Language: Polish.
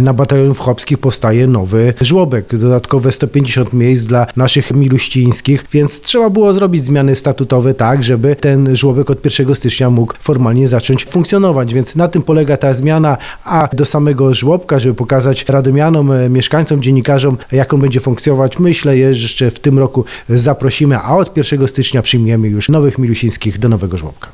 na batalionów chłopskich powstaje nowy żłobek, dodatkowe 150 miejsc dla naszych miluścińskich, więc trzeba było zrobić zmiany statutowe tak, żeby ten żłobek od 1 stycznia mógł formalnie zacząć funkcjonować, więc na tym polega ta zmiana, a do samego żłobka, żeby pokazać radomianom, e, mieszkańcom, dziennikarzom, jak on będzie funkcjonować, myślę, jeszcze w tym roku zaprosimy, a od 1 stycznia przyjmiemy już nowych milusińskich do nowego żłobka.